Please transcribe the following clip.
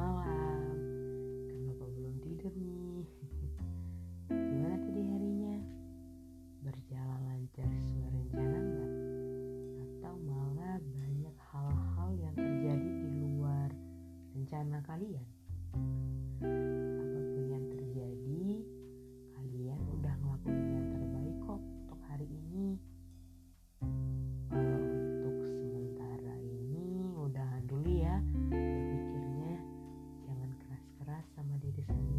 malam. Kan bapak belum tidur nih. Gimana tadi harinya? Berjalan lancar sesuai rencana nggak? Atau malah banyak hal-hal yang terjadi di luar rencana kalian? sama diri sendiri